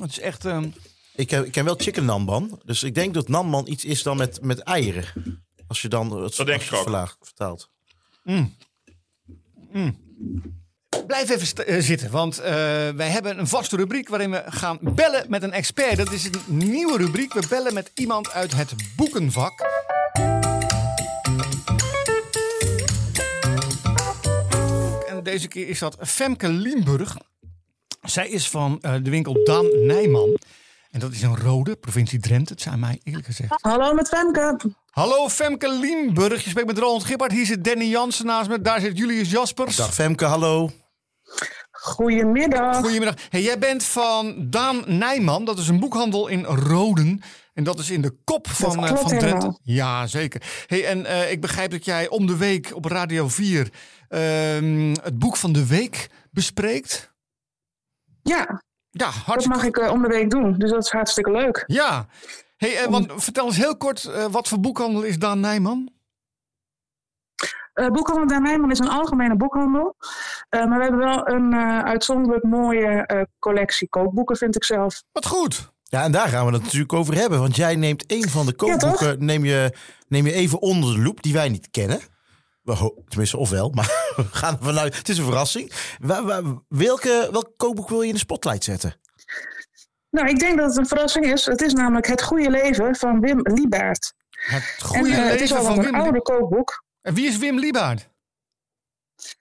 Het is echt... ehm,
Ik, ken- ik ken wel chicken nanban. Dus ik denk dat nanban iets is dan met, met eieren. Als je dan het,
Dat denk
als
ik
je het
ook.
verlaagt, vertaalt.
Blijf even st- eh, zitten, want eh, wij hebben een vaste rubriek waarin we gaan bellen met een expert. Dat is een nieuwe rubriek. We bellen met iemand uit het boekenvak. En deze keer is dat Femke Limburg. Zij is van eh, de winkel Daan Nijman. En dat is een rode, provincie Drenthe. Het zijn mij eerlijk gezegd.
Hallo met Femke.
Hallo Femke Limburg. Je spreekt met Roland Gippard. Hier zit Danny Jansen naast me. Daar zit Julius Jaspers.
Dag Femke, hallo.
Goedemiddag.
Goedemiddag. Hey, jij bent van Daan Nijman. Dat is een boekhandel in Roden. En dat is in de kop van, eh, van Drenthe. Ja, zeker. Hey, en eh, ik begrijp dat jij om de week op Radio 4 ehm, het boek van de week bespreekt.
Ja,
Ja,
dat mag ik eh, om de week doen. Dus dat is hartstikke leuk.
Ja. Hey, eh, want vertel eens heel kort, eh, wat voor boekhandel is Daan Nijman?
Eh boekhandel Der Nijman is een algemene boekhandel. Eh, maar we hebben wel een eh, uitzonderlijk mooie eh, collectie kookboeken, vind ik zelf.
Wat goed.
Ja, en daar gaan we het natuurlijk over hebben. Want jij neemt een van de kookboeken neem je, neem je even onder de loep die wij niet kennen. Tenminste, ofwel, maar we gaan ervan uit. Het is een verrassing. Welke, welk kookboek wil je in de spotlight zetten?
Nou, ik denk dat het een verrassing is. Het is namelijk Het Goede Leven van Wim Liebaert.
Het
En
goede
eh, het is
leven
al
van
een
Wim.
oude kookboek.
En wie is Wim Liebaard?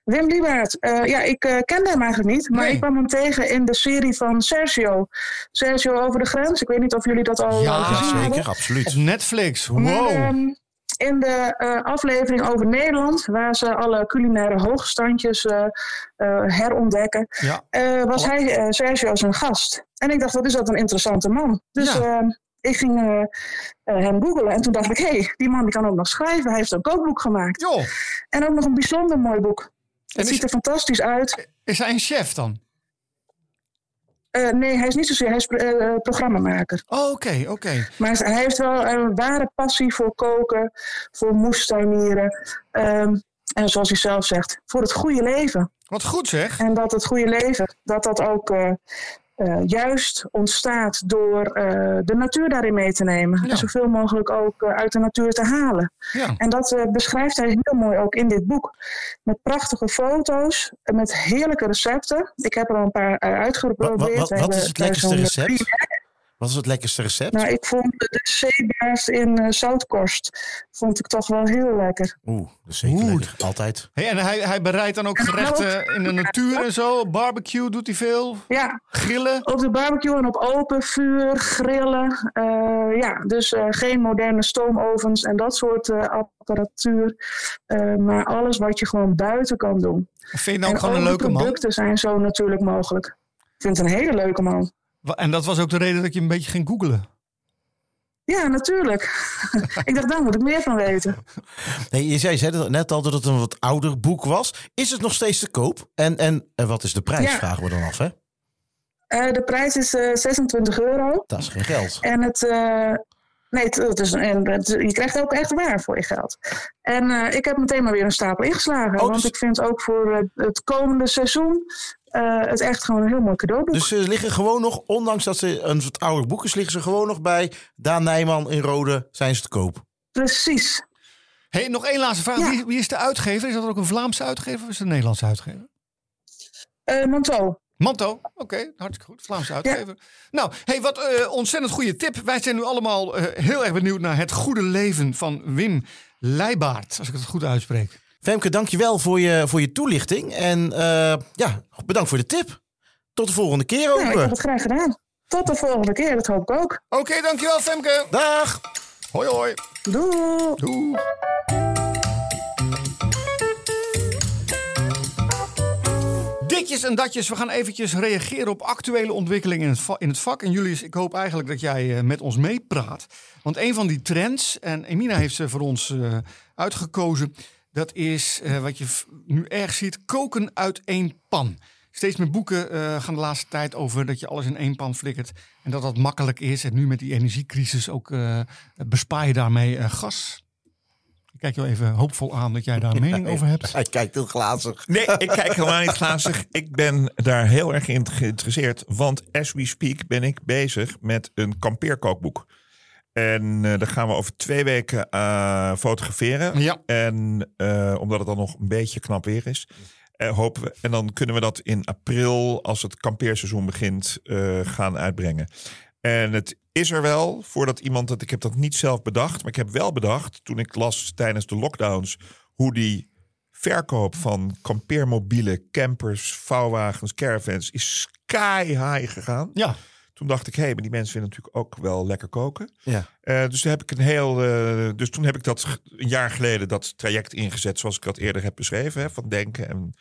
Wim Liebaert, eh, ja, ik eh, kende hem eigenlijk niet, maar
Nee.
ik kwam hem tegen in de serie van Sergio. Sergio over de grens. Ik weet niet of jullie dat al
Ja,
gezien hebben.
Zeker, absoluut.
Op Netflix.
Maar,
Wow.
In de eh, aflevering over Nederland, waar ze alle culinaire hoogstandjes eh, eh, herontdekken,
Ja.
was hij Sergio zijn gast. En ik dacht, wat is dat een interessante man. Dus
Ja.
ehm, ik ging hem googlen en toen dacht ik, hé, hey, die man die kan ook nog schrijven. Hij heeft een kookboek gemaakt.
Joh,
En ook nog een bijzonder mooi boek.
En
Het ziet er fantastisch uit.
is hij een chef dan?
Eh, nee, hij is niet zozeer, hij is eh, programmamaker.
Oh, oké, oké.
Maar hij heeft wel een ware passie voor koken, voor moestuinieren. ehm, en zoals hij zelf zegt, voor het goede leven.
Wat goed zeg.
En dat het goede leven, dat dat ook eh, eh, juist ontstaat door eh, de natuur daarin mee te nemen.
Ja.
En zoveel mogelijk ook eh, uit de natuur te halen.
Ja.
En dat beschrijft hij heel mooi ook in dit boek. Met prachtige foto's, en met heerlijke recepten. Ik heb er al een paar uitgeprobeerd.
wat, wat, is het lekkerste recept? Wat is het lekkerste recept?
nou, ik vond de zeebaars in eh, zoutkorst vond ik toch wel heel lekker.
Oeh, dat is zeker
Oeh.
lekker. Altijd.
Hey, en hij, hij bereidt dan ook gerechten in de natuur en zo. Barbecue doet hij veel.
Ja,
Grillen.
op de barbecue en op open vuur, grillen. eh, ja, dus eh, geen moderne stoomovens en dat soort eh, apparatuur. Eh, maar alles wat je gewoon buiten kan doen.
Vind je nou
en
gewoon een leuke man?
producten zijn zo natuurlijk mogelijk. Ik vind het een hele leuke man.
En dat was ook de reden dat je een beetje ging googelen.
Ja, natuurlijk. ik dacht, daar moet ik meer van weten.
Nee, je zei zei net al dat het een wat ouder boek was. Is het nog steeds te koop? En, en, en wat is de prijs,
Ja.
vragen we dan af, hè?
Eh, de prijs is eh, 26 euro.
Dat is geen geld.
En het. eh, nee, het, het is, en het- je krijgt ook echt waar voor je geld. En eh, ik heb meteen maar weer een stapel ingeslagen.
Oh,
want
dus-
ik vind ook voor het komende seizoen. Eh, het echt gewoon een heel mooi cadeauboek.
Dus ze liggen gewoon nog, ondanks dat ze een wat ouder boek is, liggen ze gewoon nog bij Daan Nijman in Rode, zijn ze te koop.
Precies.
Hey, nog één laatste vraag.
Ja.
Wie, wie is de uitgever? Is dat ook een Vlaamse uitgever of is het een Nederlandse uitgever?
Eh Monto.
Manto, oké, hartstikke goed. Vlaamse uitgever. Nou, hey, wat eh, ontzettend goede tip. Wij zijn nu allemaal eh, heel erg benieuwd naar het goede leven van Wim Leijbaard, als ik het goed uitspreek.
Femke, dankjewel voor je, voor je toelichting. En eh, ja, bedankt voor de tip. Tot de volgende keer
Nou, ik heb
ook.
het graag gedaan. Tot de volgende keer, dat hoop ik ook.
Oké, dankjewel Femke.
Dag!
Hoi hoi.
Doei.
Doei. Ditjes en datjes. We gaan eventjes reageren op actuele ontwikkelingen in het, va- in het vak. En Julius, ik hoop eigenlijk dat jij eh, met ons meepraat. Want een van die trends, en Emina heeft ze voor ons eh, uitgekozen... dat is eh, wat je nu erg ziet, koken uit één pan. Steeds meer boeken eh, gaan de laatste tijd over dat je alles in één pan flikkert. En dat dat makkelijk is. En nu met die energiecrisis ook eh, bespaar je daarmee eh, gas. Ik kijk jou even hoopvol aan dat jij daar een mening over hebt.
Hij kijkt heel glazig.
Nee, ik kijk helemaal niet glazig. Ik ben daar heel erg in geïnteresseerd. Want as we speak ben ik bezig met een kampeerkookboek. En eh daar gaan we over twee weken eh, fotograferen.
Ja.
En eh, omdat het dan nog een beetje knap weer is, hopen we. En dan kunnen we dat in april, als het kampeerseizoen begint, gaan uitbrengen. En het is er wel, voordat iemand dat ik heb dat niet zelf bedacht, maar ik heb wel bedacht toen ik las tijdens de lockdowns hoe die verkoop van kampeermobielen, campers, vouwwagens, caravans is sky high gegaan.
Ja,
Toen dacht ik, hé, maar die mensen willen natuurlijk ook wel lekker koken.
Ja.
Eh, dus, toen heb ik een heel, eh, dus toen heb ik dat een jaar geleden dat traject ingezet zoals ik dat eerder heb beschreven. Hè, van denken en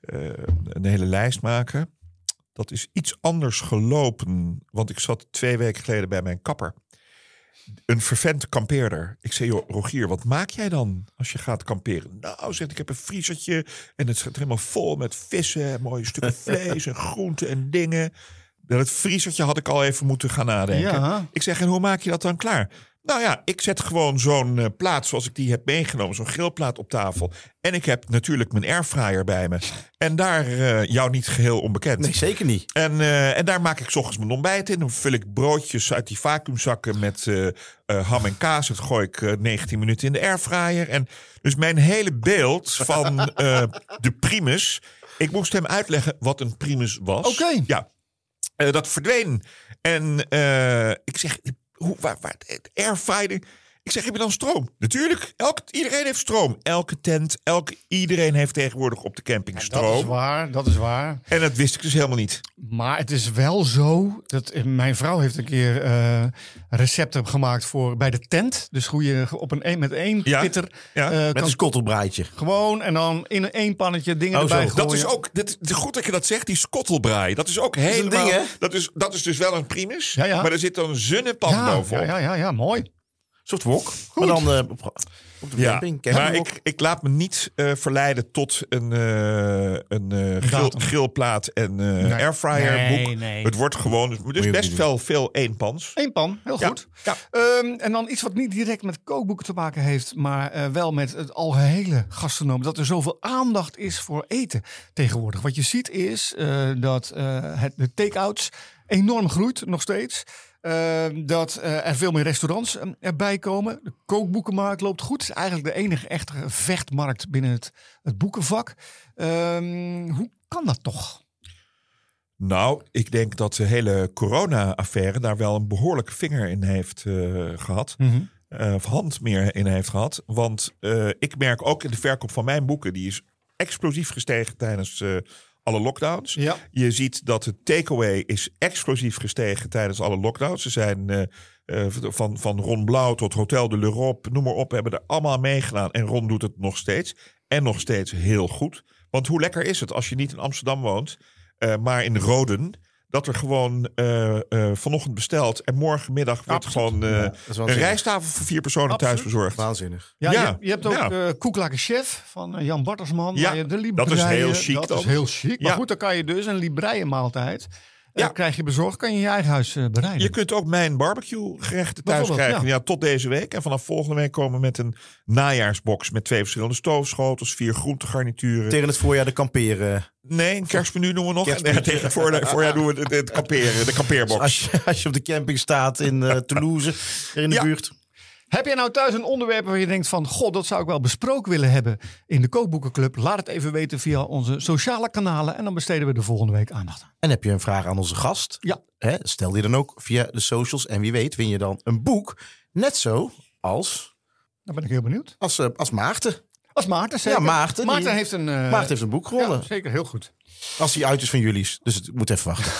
eh, een hele lijst maken. Dat is iets anders gelopen. Want ik zat twee weken geleden bij mijn kapper. Een vervente kampeerder. Ik zei, joh, Rogier, wat maak jij dan als je gaat kamperen? Nou, zegt ik heb een vriezertje en het staat helemaal vol met vissen, mooie stukken vlees en groenten en dingen. Dat het vriezertje had ik al even moeten gaan nadenken.
Ja.
Ik zeg, en hoe maak je dat dan klaar? Nou ja, ik zet gewoon zo'n eh, plaat zoals ik die heb meegenomen, zo'n grillplaat op tafel. En ik heb natuurlijk mijn airfryer bij me. En daar, eh, jou niet geheel onbekend.
Nee, zeker niet.
En, eh, en daar maak ik 's ochtends mijn ontbijt in. Dan vul ik broodjes uit die vacuümzakken met ham en kaas. Dat gooi ik eh, 19 minuten in de airfryer. En dus mijn hele beeld van de primus. Ik moest hem uitleggen wat een primus was.
Oké.
Ja, dat verdween. En eh, ik zeg, hoe, waar, waar, airfryer. Ik zeg, heb je dan stroom? Natuurlijk. Elk, iedereen heeft stroom. Elke tent, elke, iedereen heeft tegenwoordig op de camping
dat is
stroom.
waar, dat is waar.
En dat wist ik dus helemaal niet.
Maar het is wel zo dat eh, mijn vrouw heeft een keer eh, recepten gemaakt voor bij de tent. Dus hoe je op een, een- met één
Ja,
pitter
ja.
eh,
Met
kan
een skottelbraaitje.
gewoon en dan in één pannetje dingen
Oh,
erbij
zo.
gooien.
Dat is ook, dit, is goed dat je dat zegt, die skottelbraai. Dat is ook helemaal...
ding, hè?
dat, is, dat is dus wel een primus,
Ja, ja.
maar er zit dan een zonnepan
ja,
bovenop.
ja, ja, ja, ja, mooi.
Soort wok. Maar dan eh, op, op de
Ja,
camping.
maar
campingwok.
ik, ik laat me niet eh, verleiden tot een, eh, een grill, grillplaat en
Nee.
airfryer
Nee,
boek.
nee.
Het wordt gewoon, dus best wel veel eenpans.
Eén pan, heel
Ja,
goed.
ja.
Ehm, en dan iets wat niet direct met kookboeken te maken heeft, maar wel met het algehele gastronoom. Dat er zoveel aandacht is voor eten tegenwoordig. Wat je ziet is dat het, de take-outs enorm groeit nog steeds. Ehm, dat eh, er veel meer restaurants eh, erbij komen. De kookboekenmarkt loopt goed. Het is eigenlijk de enige echte vechtmarkt binnen het, het boekenvak. Ehm, hoe kan dat toch?
Nou, ik denk dat de hele corona-affaire daar wel een behoorlijke vinger in heeft eh, gehad. eh, of hand meer in heeft gehad. Want ik merk ook in de verkoop van mijn boeken, die is explosief gestegen tijdens alle lockdowns.
Ja.
Je ziet dat de takeaway is explosief gestegen tijdens alle lockdowns. Ze zijn eh, eh, van, van Ron Blauw tot Hotel de l'Europe, noem maar op, hebben er allemaal aan meegedaan. En Ron doet het nog steeds. En nog steeds heel goed. Want hoe lekker is het als je niet in Amsterdam woont, eh, maar in Roden. Dat er gewoon eh, eh, vanochtend besteld en morgenmiddag wordt
Absoluut.
gewoon eh,
Ja, is
een rijsttafel voor vier personen
Absoluut.
thuis bezorgd.
Waanzinnig.
Ja,
Ja,
Je, hebt, je hebt ook
ja.
eh Koeklaken Chef van Jan Bartersman.
Ja,
je de
dat is heel chic
Dat
dan.
is heel chic. Maar
Ja.
goed, dan kan je dus een libreienmaaltijd...
Ja.
Ja. krijg je bezorgd, kan je in je eigen huis eh, bereiden.
Je kunt ook mijn barbecue gerechten thuis krijgen.
ja.
Ja. tot deze week. En vanaf volgende week komen we met een najaarsbox met twee verschillende stoofschotels, vier groentegarnituren.
Tegen het voorjaar de kamperen.
Nee, een kerstmenu doen we nog.
Kerstmenu.
Nee, tegen het voorjaar, voorjaar doen we het, het kamperen, de kampeerbox.
Als je, als je op de camping staat in eh, Toulouse, in de
Ja.
buurt.
Heb je nou thuis een onderwerp waar je denkt van... God, dat zou ik wel besproken willen hebben in de Kookboekenclub? Laat het even weten via onze sociale kanalen. En dan besteden we de volgende week aandacht aan.
En heb je een vraag aan onze gast?
Ja.
Hè, stel die dan ook via de socials. En wie weet win je dan een boek. Net zo als,
Dan ben ik heel benieuwd.
als, eh, als Maarten.
Als Maarten zeker.
Ja, Maarten, die-
Maarten heeft een... eh,
Maarten heeft een boek gewonnen.
ja, zeker, heel goed.
Als die uit is van jullie. Dus het moet even wachten.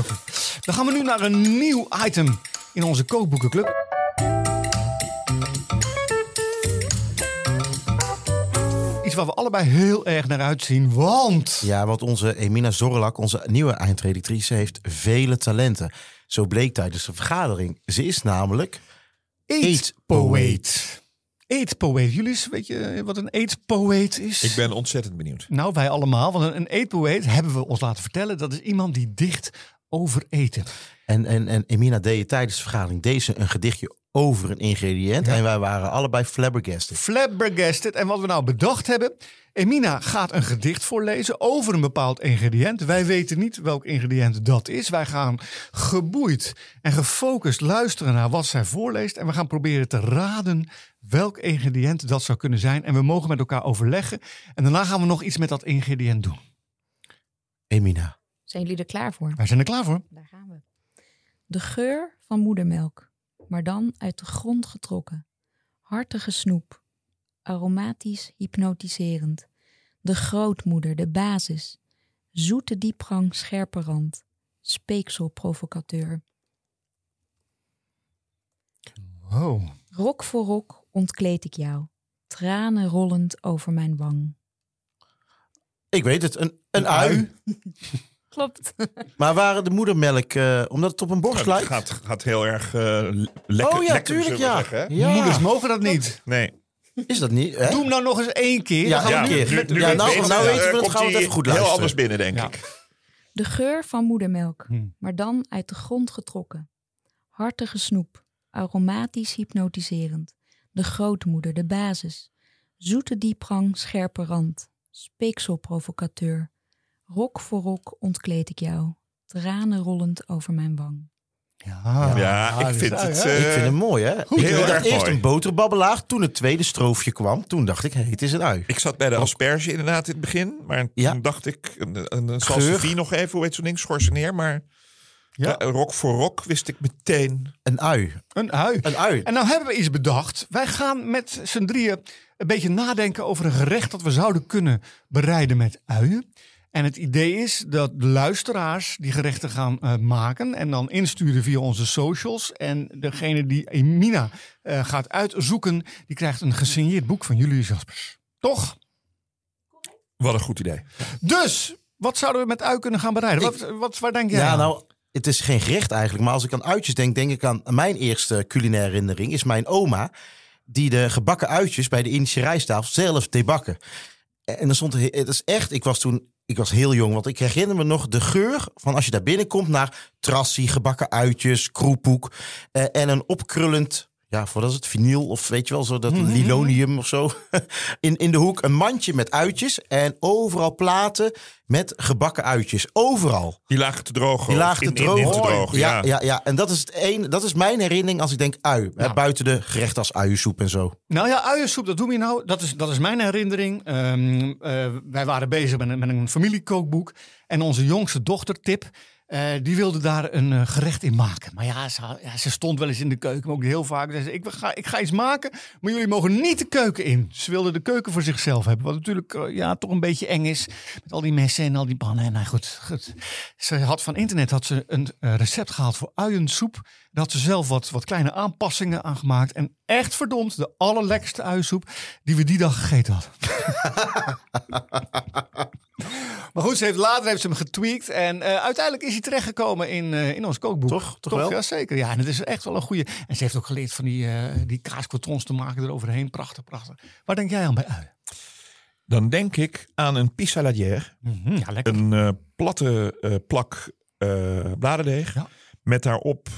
Dan gaan we nu naar een nieuw item in onze kookboekenclub. Waar we allebei heel erg naar uitzien, want...
Ja, want onze Emina Zorlak, onze nieuwe eindredactrice, heeft vele talenten. Zo bleek tijdens de vergadering. Ze is namelijk
Eetpoëet. Eetpoëet. Jullie, weet je wat een eetpoëet is?
Ik ben ontzettend benieuwd.
Nou, wij allemaal. Want een, een eetpoëet, hebben we ons laten vertellen, dat is iemand die dicht over eten.
En, en, en Emina deed tijdens de vergadering deze een gedichtje over een ingrediënt. En wij waren allebei flabbergasted.
Flabbergasted. En wat we nou bedacht hebben. Emina gaat een gedicht voorlezen over een bepaald ingrediënt. Wij weten niet welk ingrediënt dat is. Wij gaan geboeid en gefocust luisteren naar wat zij voorleest. En we gaan proberen te raden welk ingrediënt dat zou kunnen zijn. En we mogen met elkaar overleggen. En daarna gaan we nog iets met dat ingrediënt doen.
Emina.
Zijn jullie er klaar voor?
Wij zijn er klaar voor.
Daar gaan we. De geur van moedermelk, maar dan uit de grond getrokken. Hartige snoep, aromatisch hypnotiserend. De grootmoeder, de basis. Zoete diepgang, scherpe rand. Speekselprovocateur.
Wow.
Rok voor rok ontkleed ik jou. Tranen rollend over mijn wang.
Ik weet het, een, een ui.
Klopt.
Maar waren de moedermelk, eh, omdat het op een borst
Het
lijkt?
gaat, gaat heel erg eh, lekker.
oh ja,
lekker,
tuurlijk ja.
zeggen,
ja.
Moeders mogen dat niet.
Nee.
Is dat niet? Hè?
Doe hem nou nog eens één keer.
Ja,
nu
keer.
met-
Ja,
we
nou-
weten,
nou
eh,
weten we het,
komt
gaan we het even goed
Heel
luisteren.
anders binnen, denk
Ja.
ik.
De geur van moedermelk,
Hm.
maar dan uit de grond getrokken. Hartige snoep, aromatisch hypnotiserend. De grootmoeder, de basis. Zoete diepgang, scherpe rand. Speekselprovocateur. Rok voor rok ontkleed ik jou. Tranen rollend over mijn wang.
Ja,
Ja, ik vind het, eh,
ik vind hem mooi, hè?
heel
ik dacht
erg
eerst
mooi.
een boterbabbelaar, toen het tweede stroofje kwam. Toen dacht ik, hé, het is een ui.
Ik zat bij de asperge inderdaad in het begin. Maar
Ja.
toen dacht ik, een, een, salsifie nog even, hoe heet zo'n ding? Schorseneer. Maar
Ja.
ja. rok voor rok wist ik meteen.
Een ui.
Een ui.
Een ui.
En nou hebben we iets bedacht. Wij gaan met z'n drieën een beetje nadenken over een gerecht dat we zouden kunnen bereiden met uien. En het idee is dat de luisteraars die gerechten gaan eh, maken en dan insturen via onze socials. En degene die Emina eh, gaat uitzoeken, die krijgt een gesigneerd boek van Julius Jaspers. Toch?
Wat een goed idee.
Dus, wat zouden we met ui kunnen gaan bereiden? Wat, wat, waar denk jij
Ja,
aan?
nou, het is geen gerecht eigenlijk. Maar als ik aan uitjes denk, denk ik aan mijn eerste culinaire herinnering. Is mijn oma die de gebakken uitjes bij de Indische rijsttafel zelf deed bakken. En dan stond er, het is echt, ik was toen, ik was heel jong, want ik herinner me nog de geur van als je daar binnenkomt naar trassie, gebakken uitjes, kroephoek eh, en een opkrullend, ja, voor dat is het vinyl of weet je wel, zo dat linoleum of zo. In, in de hoek een mandje met uitjes en overal platen met gebakken uitjes. Overal.
Die lagen te drogen.
Die lagen te
in- in-
drogen.
in te drogen,
ja,
ja.
ja. Ja, en dat is, het een, dat is mijn herinnering als ik denk ui. Hè,
Ja.
buiten de gerechten als uiensoep en zo.
Nou ja, uiensoep, dat doen we nou. Dat is, dat is mijn herinnering. Ehm, eh, wij waren bezig met een, met een familiekookboek. En onze jongste dochter, Tip, eh, die wilde daar een eh, gerecht in maken. Maar ja ze, ja, ze stond wel eens in de keuken, maar ook heel vaak. Zei ze, ik, ga, ik ga iets maken, maar jullie mogen niet de keuken in. Ze wilde de keuken voor zichzelf hebben. Wat natuurlijk eh, ja, toch een beetje eng is. Met al die messen en al die pannen. En nou goed, goed. Ze had van internet had ze een recept gehaald voor uiensoep. Daar had ze zelf wat, wat kleine aanpassingen aan gemaakt. En echt verdomd, de allerlekkerste uiensoep die we die dag gegeten hadden. maar goed, ze heeft, later heeft ze hem getweakt. En eh, uiteindelijk is hij terechtgekomen in, eh, in ons kookboek.
Toch? Toch wel?
Ja, zeker. Ja, en het is echt wel een goede. En ze heeft ook geleerd van die, eh die te maken eroverheen. Prachtig, prachtig. Waar denk jij aan bij ui?
Dan denk ik aan een pissaladière.
Ja, lekker.
Een platte plak bladerdeeg.
Ja.
Met daarop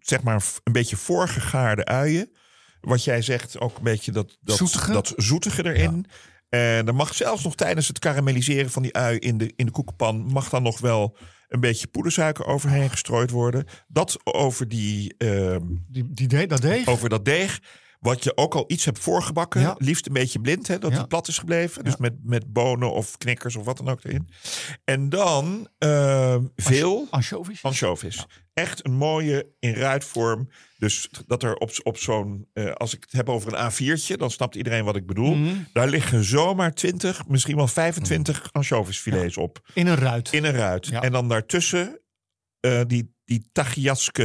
zeg maar een beetje voorgegaarde uien. Wat jij zegt, ook een beetje dat, dat,
Zoetige.
dat zoetige erin. En er mag zelfs nog tijdens het karamelliseren van die ui in de, in de koekenpan... mag dan nog wel een beetje poedersuiker overheen gestrooid worden. Dat over, die, ehm,
Die, die dat deeg.
over dat deeg... Wat je ook al iets hebt voorgebakken.
Ja.
Liefst een beetje blind, hè, dat
Ja.
die plat is gebleven. Dus
Ja.
met, met bonen of knikkers of wat dan ook erin. En dan ehm, veel
Anchovies.
ansjovis. Echt een mooie in ruitvorm. Dus dat er op, op zo'n, eh, als ik het heb over een A4'tje, dan snapt iedereen wat ik bedoel.
Mhm.
Daar liggen zomaar 20, misschien wel 25 ansjovisfilets op.
In een ruit.
In een ruit.
Ja.
En dan daartussen eh, die, die tagliaske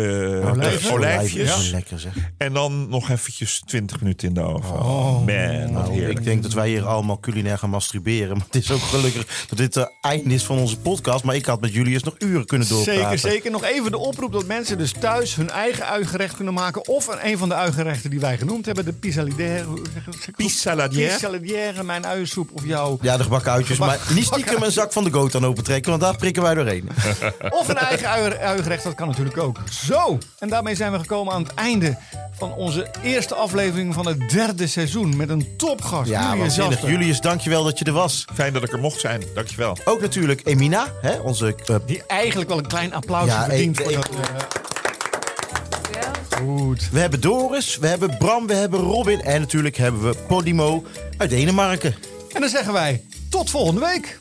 Olijven.
eh, olijfjes.
Zo lekker zeg.
En dan nog eventjes 20 minuten in de oven.
Oh.
Man, wat
Nou,
heerlijk.
ik denk dat wij hier allemaal culinair gaan masturberen. Maar het is ook gelukkig dat dit het einde is van onze podcast. Maar ik had met Julius nog uren kunnen doorpraten.
Zeker, zeker. Nog even de oproep dat mensen dus thuis hun eigen uigerecht kunnen maken. Of een, een van de uigerechten die wij genoemd hebben. De dat?
Pissaladière.
Pissaladière, mijn uiensoep of jouw...
Ja, de gebakken uitjes. Maar niet stiekem een zak van de goot aan opentrekken. Want daar prikken wij doorheen.
Of een eigen ui- uigerecht dat kan natuurlijk ook. Zo, en daarmee zijn we gekomen aan het einde van onze eerste aflevering van het derde seizoen met een topgast.
Ja,
Julius.
Julius, dankjewel dat je er was.
Fijn dat ik er mocht zijn. Dankjewel.
Ook natuurlijk Emina, hè, onze eh,
Die eigenlijk wel een klein applaus
Ja,
verdient. voor
ik-
dat, eh, Goed.
We hebben Doris, we hebben Bram, we hebben Robin en natuurlijk hebben we Podimo uit Denemarken.
En dan zeggen wij tot volgende week.